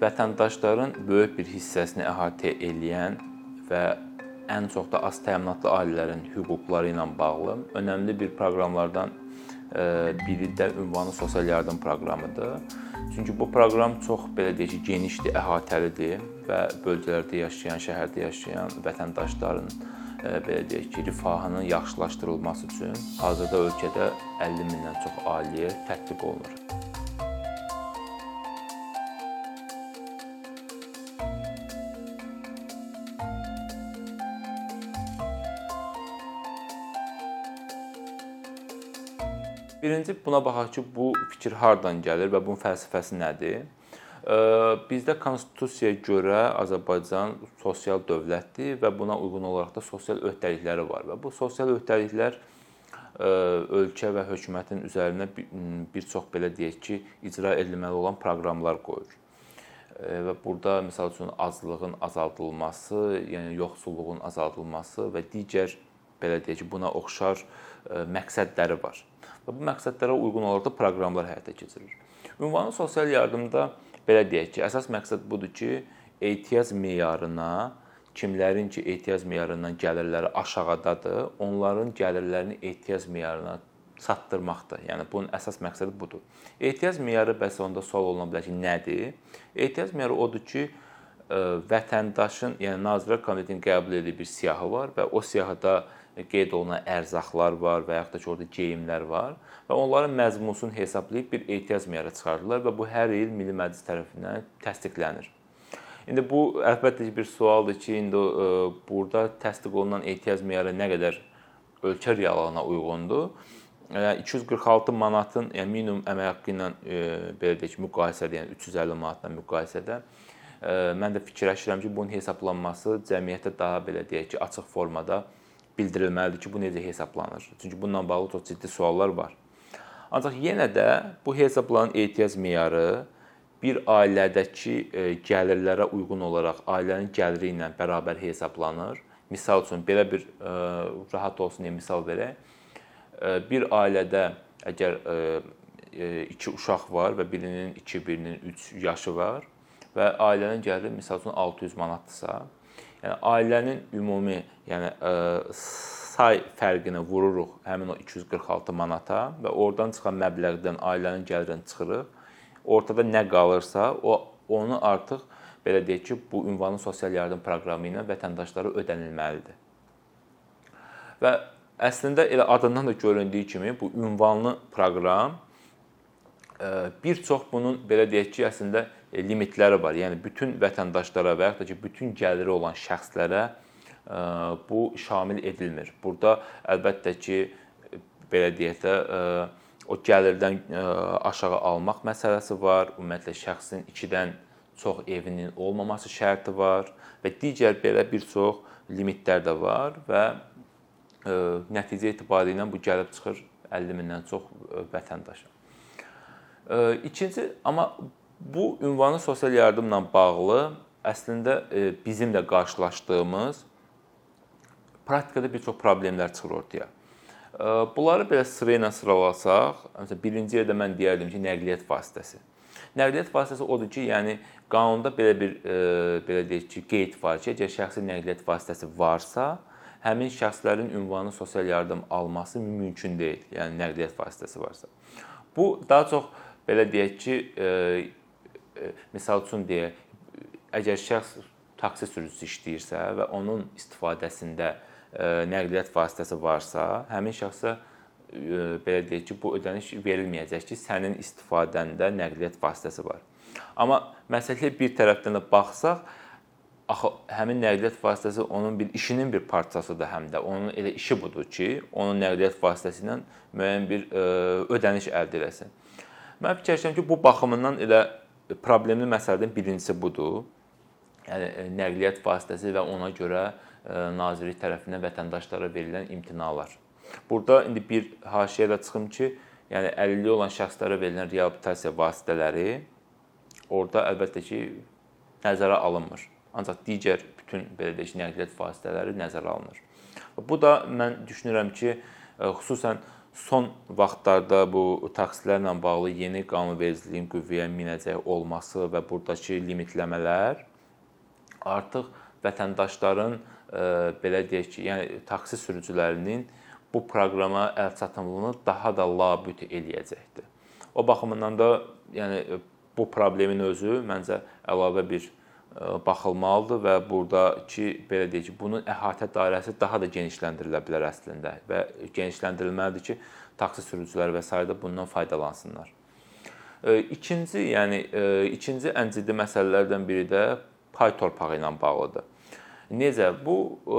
vətəndaşların böyük bir hissəsini əhatə edən və ən çox da az təminatlı ailələrin hüquqları ilə bağlı önəmli bir proqramlardan biri də ünvanı sosial yardım proqramıdır. Çünki bu proqram çox belə deyək ki, genişdir, əhatəlidir və bölgələrdə yaşayan, şəhərdə yaşayan vətəndaşların belə deyək ki, rifahının yaxşılaşdırılması üçün hazırda ölkədə 50 mindən çox ailəyə tətbiq olunur. Birinci buna baxaq ki, bu fikir hardan gəlir və bunun fəlsəfəsi nədir? Bizdə konstitusiyaya görə Azərbaycan sosial dövlətdir və buna uyğun olaraq da sosial öhdəlikləri var və bu sosial öhdəliklər ölkə və hökumətin üzərinə bir çox belə deyək ki, icra edilməli olan proqramlar qoyur. Və burada məsəl üçün aclığın azaldılması, yəni yoxsulluğun azaldılması və digər belə deyək ki, buna oxşar məqsədləri var və bu məqsədlərə uyğun olaraq da proqramlar həyata keçirilir. Ünvanlı sosial yardımda belə deyək ki, əsas məqsəd budur ki, ehtiyac meyarına kimlərin ki, ehtiyac meyarından gəlirləri aşağıdadır, onların gəlirlərini ehtiyac meyarına çatdırmaqdır. Yəni bunun əsas məqsədi budur. Ehtiyac meyarı bəs onda sual oluna bilər ki, nədir? Ehtiyac meyarı odur ki, vətəndaşın, yəni Nazirlər Komitetinin qəbul etdiyi bir siyahı var və o siyahıda qeyd olunan ərzaqlar var və yaxud da ki, orada geyimlər var və onların məzmununu hesablayıb bir ehtiyac meyarı çıxardılar və bu hər il Milli Məclis tərəfindən təsdiqlənir. İndi bu əlbəttə ki, bir sualdır ki, indi ə, burada təsdiq olunan ehtiyac meyarı nə qədər ölkə reallığına uyğundur? Yəni 246 manatın, yəni minimum əmək haqqı ilə e, belə deyək müqayisədə, yəni 350 manatla müqayisədə e, mən də fikirləşirəm ki, bunun hesablanması cəmiyyətə daha belə deyək ki, açıq formada bildirilməlidir ki, bu necə hesablanır? Çünki bununla bağlı çox ciddi suallar var. Ancaq yenə də bu hesablanan ehtiyac meyarı bir ailədəki e, gəlirlərə uyğun olaraq ailənin gəliri ilə bərabər hesablanır. Misal üçün belə bir e, rahat olsun deyə misal verək. E, bir ailədə əgər iki uşaq var və birinin 2, birinin 3 yaşı var və ailənin gəliri misal üçün 600 manatdırsa, ailənin ümumi, yəni say fərqini vururuq həmin o 246 manata və oradan çıxan məbləğdən ailənin gəlirini çıxırıq. Ortada nə qalırsa, o onu artıq belə deyək ki, bu ünvanlı sosial yardım proqramı ilə vətəndaşlara ödənilməlidir. Və əslində elə adından da göründüyü kimi bu ünvanlı proqram bir çox bunun belə deyək ki, əslində limitləri var. Yəni bütün vətəndaşlara və yaxud da ki, bütün gəliri olan şəxslərə e, bu şamil edilmir. Burada əlbəttə ki, belə deyək də e, o gəlirdən aşağı almaq məsələsi var. Ümumiyyətlə şəxsin 2-dən çox evinin olmaması şərti var və digər belə bir çox limitlər də var və nəticə etibarilə bu gəlib çıxır 50 mindən çox vətəndaşa. İkinci, amma Bu ünvanı sosial yardımla bağlı əslində e, bizim də qarşılaşdığımız praktikada bir çox problemlər çıxır ortaya. E, bunları belə sıra ilə sıralasaq, məsələn, birinci yerdə mən deyərdim ki, nəqliyyat vasitəsi. Nəqliyyat vasitəsi odur ki, yəni qanunda belə bir e, belə deyək ki, qeyd var ki, əgər şəxsi nəqliyyat vasitəsi varsa, həmin şəxslərin ünvanı sosial yardım alması mümkün deyil. Yəni nəqliyyat vasitəsi varsa. Bu daha çox belə deyək ki, misal üçün deyə əgər şəxs taksi sürücüsü işləyirsə və onun istifadəsində nəqliyyat vasitəsi varsa, həmin şəxsə belə deyək ki, bu ödəniş verilməyəcək ki, sənin istifadəndə nəqliyyat vasitəsi var. Amma məsələyə bir tərəfdən də baxsaq, axı həmin nəqliyyat vasitəsi onun bir işinin bir parçasıdır həm də. Onun elə işi budur ki, onun nəqliyyat vasitəsi ilə müəyyən bir ödəniş əldə etsin. Mən fikirləşirəm ki, bu baxımından elə problemli məsələdən birincisi budur. Yəni e, nəqliyyat vasitəsi və ona görə e, nazirlik tərəfindən vətəndaşlara verilən imtinalar. Burada indi bir haşiyə də çıxım ki, yəni əlilliyi olan şəxslərə verilən reabilitasiya vasitələri orada əlbəttə ki, nəzərə alınmır. Ancaq digər bütün belə deyək nəqliyyat vasitələri nəzərə alınır. Bu da mən düşünürəm ki, e, xüsusən son vaxtlarda bu taksilərlə bağlı yeni qanunvericiliyin qüvvəyə minəcək olması və burdakı limitləmələr artıq vətəndaşların belə deyək ki, yəni taksi sürücülərinin bu proqrama əlçatımlığını daha da labüd eləyəcəkdir. O baxımından da yəni bu problemin özü məncə əlavə bir baxılmalıdır və burdakı belə deyək ki, bunun əhatə dairəsi daha da genişləndirilə bilər əslində və genişləndirilməlidir ki, taksi sürücüləri və s. da bundan faydalansınlar. İkinci, yəni ikinci ən ciddi məsələlərdən biri də pay torpağı ilə bağlıdır. Necə? Bu e,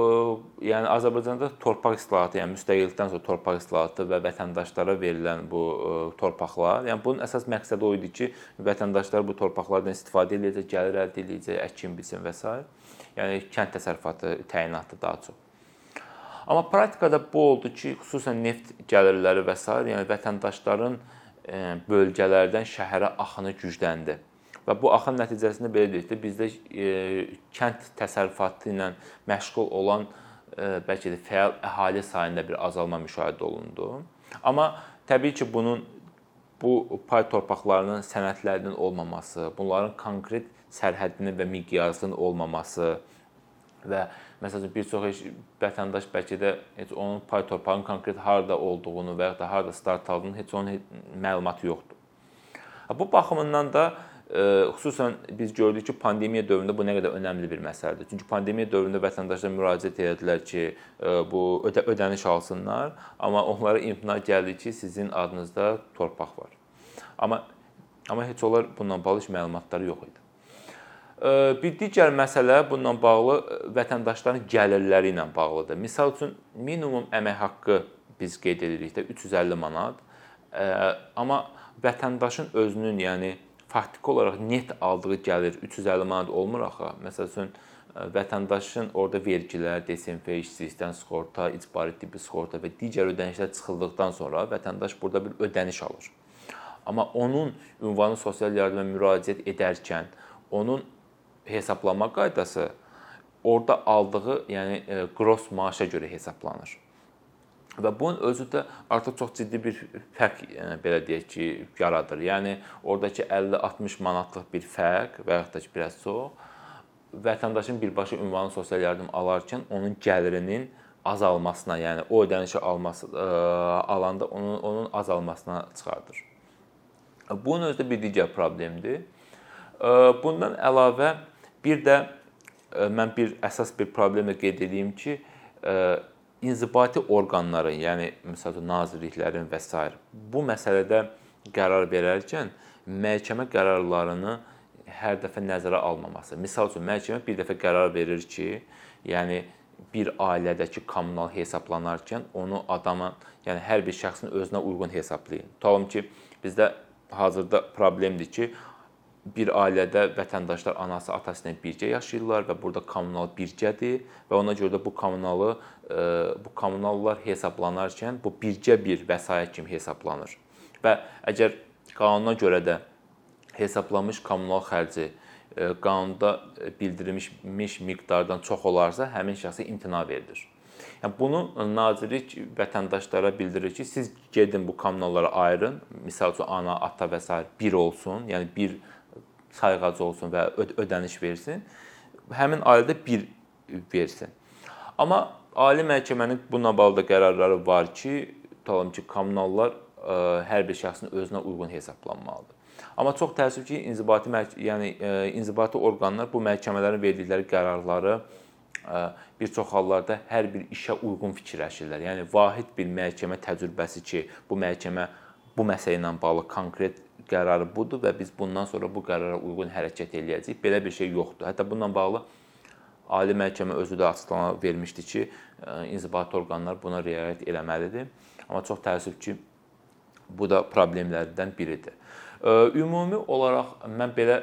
yəni Azərbaycanda torpaq islahatı, yəni müstəqillikdən sonra torpaq islahatı və vətəndaşlara verilən bu e, torpaqlar, yəni bunun əsas məqsədi o idi ki, vətəndaşlar bu torpaqlardan istifadə edəcək, gəlir əldə edəcək, əkin biçin və s. Yəni kənd təsərrüfatı təyinatı daha çox. Amma praktikada bu oldu ki, xüsusən neft gəlirləri və s. yəni vətəndaşların e, bölgələrdən şəhərə axını gücləndi. Və bu axın nəticəsində belə deyək də bizdə e, kənd təsərrüfatı ilə məşğul olan e, bəlkə də fəal əhali sayında bir azalma müşahidə olundu. Amma təbii ki, bunun bu pay torpaqlarının sənədlərinin olmaması, bunların konkret sərhədinin və miqyasının olmaması və məsələn bir çox vətəndaş bəlkə də heç onun pay torpağının konkret harda olduğunu və ya da harda start aldığını heç onun məlumatı yoxdur. Bu baxımından da xüsusən biz gördük ki, pandemiya dövründə bu nə qədər önəmli bir məsələdir. Çünki pandemiya dövründə vətəndaşlar müraciət etdilər ki, bu ödə ödəniş alsınlar, amma onlara imtina gəldi ki, sizin adınızda torpaq var. Amma amma heç onlar bununla bağlı heç məlumatları yox idi. Bir digər məsələ bununla bağlı vətəndaşların gəlirləri ilə bağlıdır. Məsəl üçün minimum əmək haqqı biz qeyd edirik də 350 manat. Amma vətəndaşın özünün, yəni faktiki olaraq net aldığı gəlir 350 manat olmur axı. Məsəl üçün vətəndaşın orada vergilər, DSMF, işsizlikdən sığorta, icbari tibbi sığorta və digər ödənişlər çıxıldıqdan sonra vətəndaş burada bir ödəniş alır. Amma onun ünvanı sosial yardıma müraciət edərkən onun hesablama qaydası orada aldığı, yəni qros maaşa görə hesablanır. Və bunun özü də artıq çox ciddi bir fərq yəni belə deyək ki, yaradır. Yəni ordakı 50-60 manatlıq bir fərq və yaxud da ki, biraz çox vətəndaşın birbaşa ünvanlı sosial yardım alarkən onun gəlirinin azalmasına, yəni o ödənişi alması ə, alanda onun onun azalmasına çıxardır. Bunun özü də bir digər problemdir. Bundan əlavə bir də mən bir əsas bir problemlə qeyd edeyim ki, inzibati orqanların, yəni məsələn nazirliklərin və s. bu məsələdə qərar verərkən məhkəmə qərarlarını hər dəfə nəzərə almaması. Məsəl üçün məhkəmə bir dəfə qərar verir ki, yəni bir ailədəki kommunal hesablanarkən onu adamın, yəni hər bir şəxsin özünə uyğun hesablayın. Tutalım ki, bizdə hazırda problemdir ki, bir ailədə vətəndaşlar anası, atası ilə birgə yaşayırlar və burada kommunal birgədir və ona görə də bu kommunalı e, bu kommunallar hesablanarkən bu birgə bir vəsait kimi hesablanır. Və əgər qanuna görə də hesablanmış kommunal xərci e, qanunda bildirilmiş miqdardan çox olarsa, həmin şəxsə imtina verilir. Yəni bunu nazirlik vətəndaşlara bildirir ki, siz gedin bu kommunallara ayırın. Məsəl üçün ana, ata və s. bir olsun, yəni bir sayğacı olsun və ödəniş versin. Həmin ailədə bir versin. Amma ali məhkəmənin bununla bağlı da qərarları var ki, tutalım ki, kommunallar ə, hər bir şəxsin özünə uyğun hesablanmalıdır. Amma çox təəssüf ki, inzibati yəni ə, inzibati orqanlar bu məhkəmələrin verdikləri qərarları ə, bir çox hallarda hər bir işə uyğun fikirləşirlər. Yəni vahid bir məhkəmə təcrübəsi ki, bu məhkəmə bu məsələ ilə bağlı konkret qərarı budur və biz bundan sonra bu qərara uyğun hərəkət eləyəcəyik. Belə bir şey yoxdur. Hətta bununla bağlı Ali Məhkəmə özü də açıqlama vermişdi ki, inzibati orqanlar buna riayət eləməlidir. Amma çox təəssüf ki, bu da problemlərdən biridir. Ümumi olaraq mən belə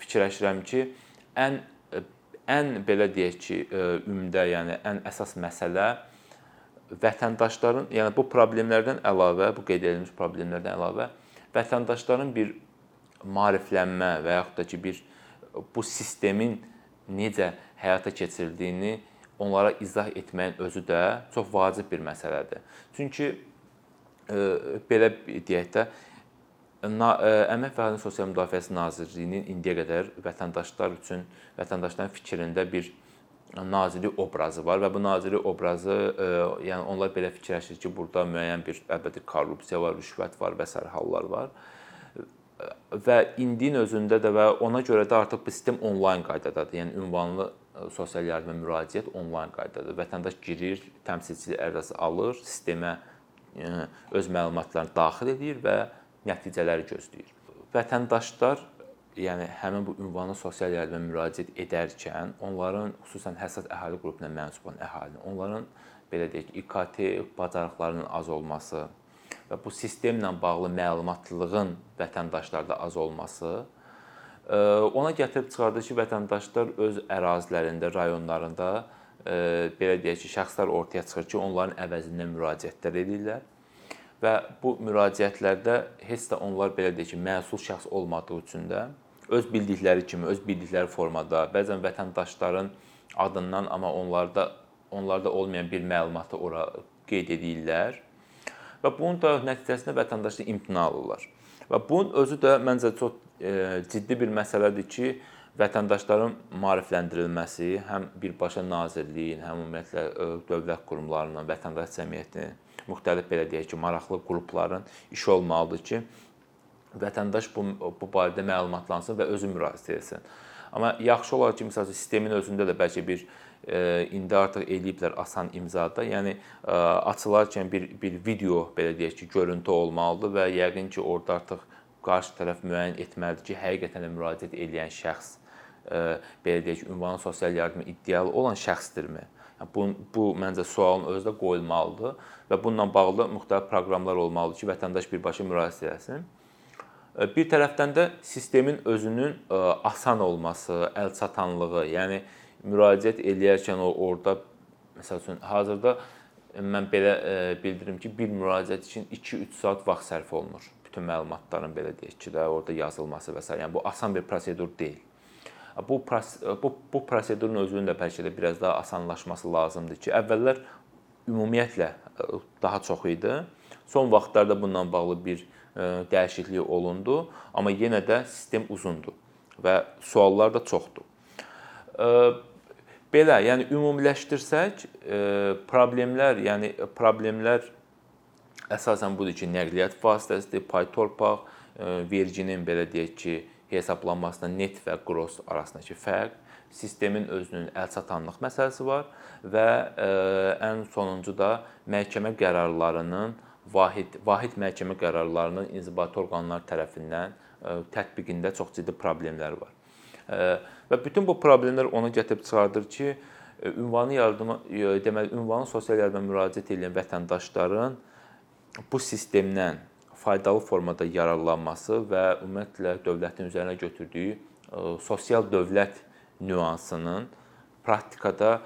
fikirləşirəm ki, ən ən belə deyək ki, ümdə, yəni ən əsas məsələ vətəndaşların, yəni bu problemlərdən əlavə, bu qeyd edilmiş problemlərdən əlavə vətəndaşların bir maariflənmə və yaxud da ki, bir bu sistemin necə həyata keçirildiyini onlara izah etməyin özü də çox vacib bir məsələdir. Çünki belə deyək də Əmək və Əhalinin Sosial Müdafiəsi Nazirliyinin indiyə qədər vətəndaşlar üçün vətəndaşların fikrində bir nazirlik obrazı var və bu nazirlik obrazı, yəni onlar belə fikirləşir ki, burada müəyyən bir əlbəttə korrupsiya var, rüşvət var və sair hallar var. Və indinin özündə də və ona görə də artıq bu sistem onlayn qaydadadır. Yəni ünvanlı sosial yardıma müraciət onlayn qaydadır. Vətəndaş girir, təmsilçi ərizəsi alır, sistemə öz məlumatlarını daxil edir və nəticələri gözləyir. Vətəndaşlar yəni həmin bu ünvanlı sosial yardıma müraciət edərkən onların xüsusən həssas əhali qrupuna mənsub olan əhalinin, onların belə deyək, İKT bacarıqlarının az olması və bu sistemlə bağlı məlumatlılığın vətəndaşlarda az olması ona gətirib çıxardır ki, vətəndaşlar öz ərazilərində, rayonlarında belə deyək ki, şəxslər ortaya çıxır ki, onların əvəzində müraciətlər edirlər və bu müraciətlərdə heç də onlar belə deyək ki, məsul şəxs olmadığı üçün də öz bildikləri kimi, öz bildikləri formada, bəzən vətəndaşların adından, amma onlarda onlarda olmayan bir məlumatı ora qeyd edirlər və bunun da nəticəsində vətəndaşlar imtina alırlar. Və bunun özü də məncə çox e, ciddi bir məsələdir ki, vətəndaşların maarifləndirilməsi həm birbaşa nazirliyin, həm ümumiyyətlə e, dövlət qurumlarının, vətəndaş cəmiyyətinin müxtəlif belə deyək ki, maraqlı qrupların işi olmalıdır ki, vətəndaş bu bu barədə məlumatlansın və özü müraciət etsin. Amma yaxşı olar ki, məsələn, sistemin özündə də bəlkə bir e, indi artıq eləyiblər asan imzada. Yəni e, açılarkən bir bir video belə deyək ki, görüntü olmalıdır və yəqin ki, orada artıq qarşı tərəf müəyyən etməlidir ki, həqiqətən də müraciət edən şəxs e, belə deyək ünvanı sosial yardıma iddialı olan şəxsdirmi? Bu bu məncə sualın özü də qoyulmalıdır və bununla bağlı müxtəlif proqramlar olmalıdır ki, vətəndaş birbaşa müraciət etsin. Bir tərəfdən də sistemin özünün asan olması, əlçatanlığı, yəni müraciət eləyərkən orada məsəl üçün hazırda mən belə bildirim ki, bir müraciət üçün 2-3 saat vaxt sərf olunur. Bütün məlumatların belə deyək ki, də orada yazılması və s. yəni bu asan bir prosedur deyil bu bu bu prosedurun özünün də bəlkə də biraz daha asanlaşması lazımdır ki, əvvəllər ümumiyyətlə e, daha çox idi. Son vaxtlarda bununla bağlı bir e, dəyişiklik olundu, amma yenə də sistem uzundur və suallar da çoxdur. E, belə, yəni ümumiləşdirsək, problemlər, yəni problemlər əsasən budur ki, nəqliyyat vasitəsidir, pay torpaq, verginin belə deyək ki, hesablanmasında net və gross arasındakı fərq, sistemin özünün əlçatanlıq məsələsi var və ə, ən sonuncu da məhkəmə qərarlarının vahid vahid məhkəmə qərarlarının inzibati orqanlar tərəfindən ə, tətbiqində çox ciddi problemlər var. Ə, və bütün bu problemlər ona gətirib çıxardır ki, ünvanı yardıma deməli ünvanı sosial yardıma müraciət edən vətəndaşların bu sistemdən faydalı formada yararlanması və ümumiyyətlə dövlətin üzərinə götürdüyü e, sosial dövlət nüansının praktikada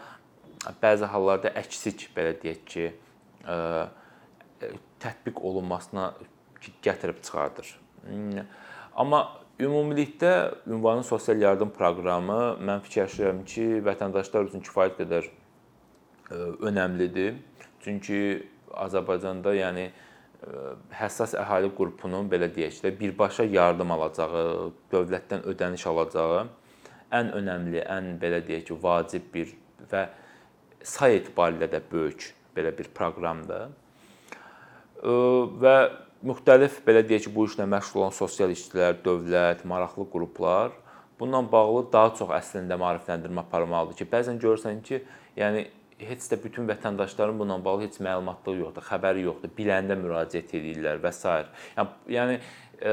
bəzi hallarda əksik belə deyək ki, e, e, tətbiq olunmasına gətirib çıxardır. Hmm, amma ümumilikdə ünvanlı sosial yardım proqramı mən fikirləşirəm ki, vətəndaşlar üçün kifayət qədər önəmlidir. Çünki Azərbaycanda yəni həssas əhali qrupunun belə deyək də birbaşa yardım alacağı, dövlətdən ödəniş alacağı ən önəmli, ən belə deyək ki, vacib bir və say etibarilə də böyük belə bir proqramdır. Və müxtəlif belə deyək ki, bu işlə məşğul olan sosial işçilər, dövlət, maraqlı qruplar bununla bağlı daha çox əslində maarifləndirmə aparmalıdır ki, bəzən görürsən ki, yəni heç də bütün vətəndaşların bununla bağlı heç məlumatlığı yoxdur, xəbəri yoxdur. Biləndə müraciət edirlər və s. Yəni yəni e,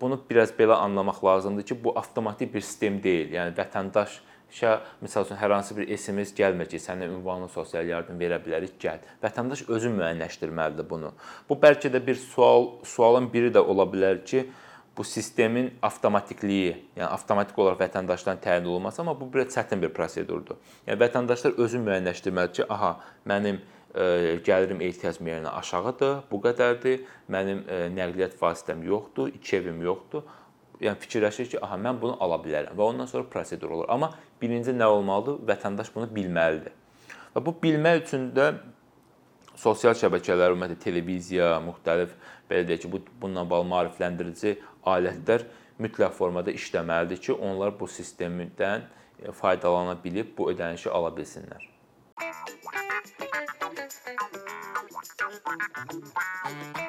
bunu biraz belə anlamaq lazımdır ki, bu avtomatik bir sistem deyil. Yəni vətəndaş şə məsəl üçün hər hansı bir SMS gəlmir ki, sənə ünvanlı sosial yardım verə bilərik, gəl. Vətəndaş özü müəyyənləşdirməlidir bunu. Bu bəlkə də bir sual sualın biri də ola bilər ki, bu sistemin avtomatikliyi, yəni avtomatik olaraq vətəndaşdan təyin olunması, amma bu biraz çətin bir prosedurdur. Yəni vətəndaşlar özü müəyyənləşdirməlidir ki, aha, mənim ə, e, gəlirim ehtiyac meyillərindən aşağıdır, bu qədərdir. Mənim ə, e, nəqliyyat vasitəm yoxdur, iki evim yoxdur. Yəni fikirləşir ki, aha, mən bunu ala bilərəm və ondan sonra prosedur olur. Amma birinci nə olmalıdır? Vətəndaş bunu bilməlidir. Və bu bilmək üçün də sosial şəbəkələr, ümumiyyətlə televiziya, müxtəlif belə deyək ki, bu bununla bağlı maarifləndirici alətlər mütləq formada işləməlidir ki, onlar bu sistemdən faydalana bilib bu ödənişi ala bilsinlər. Thank you.